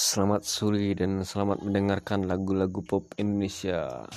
Selamat sore dan selamat mendengarkan lagu-lagu pop Indonesia.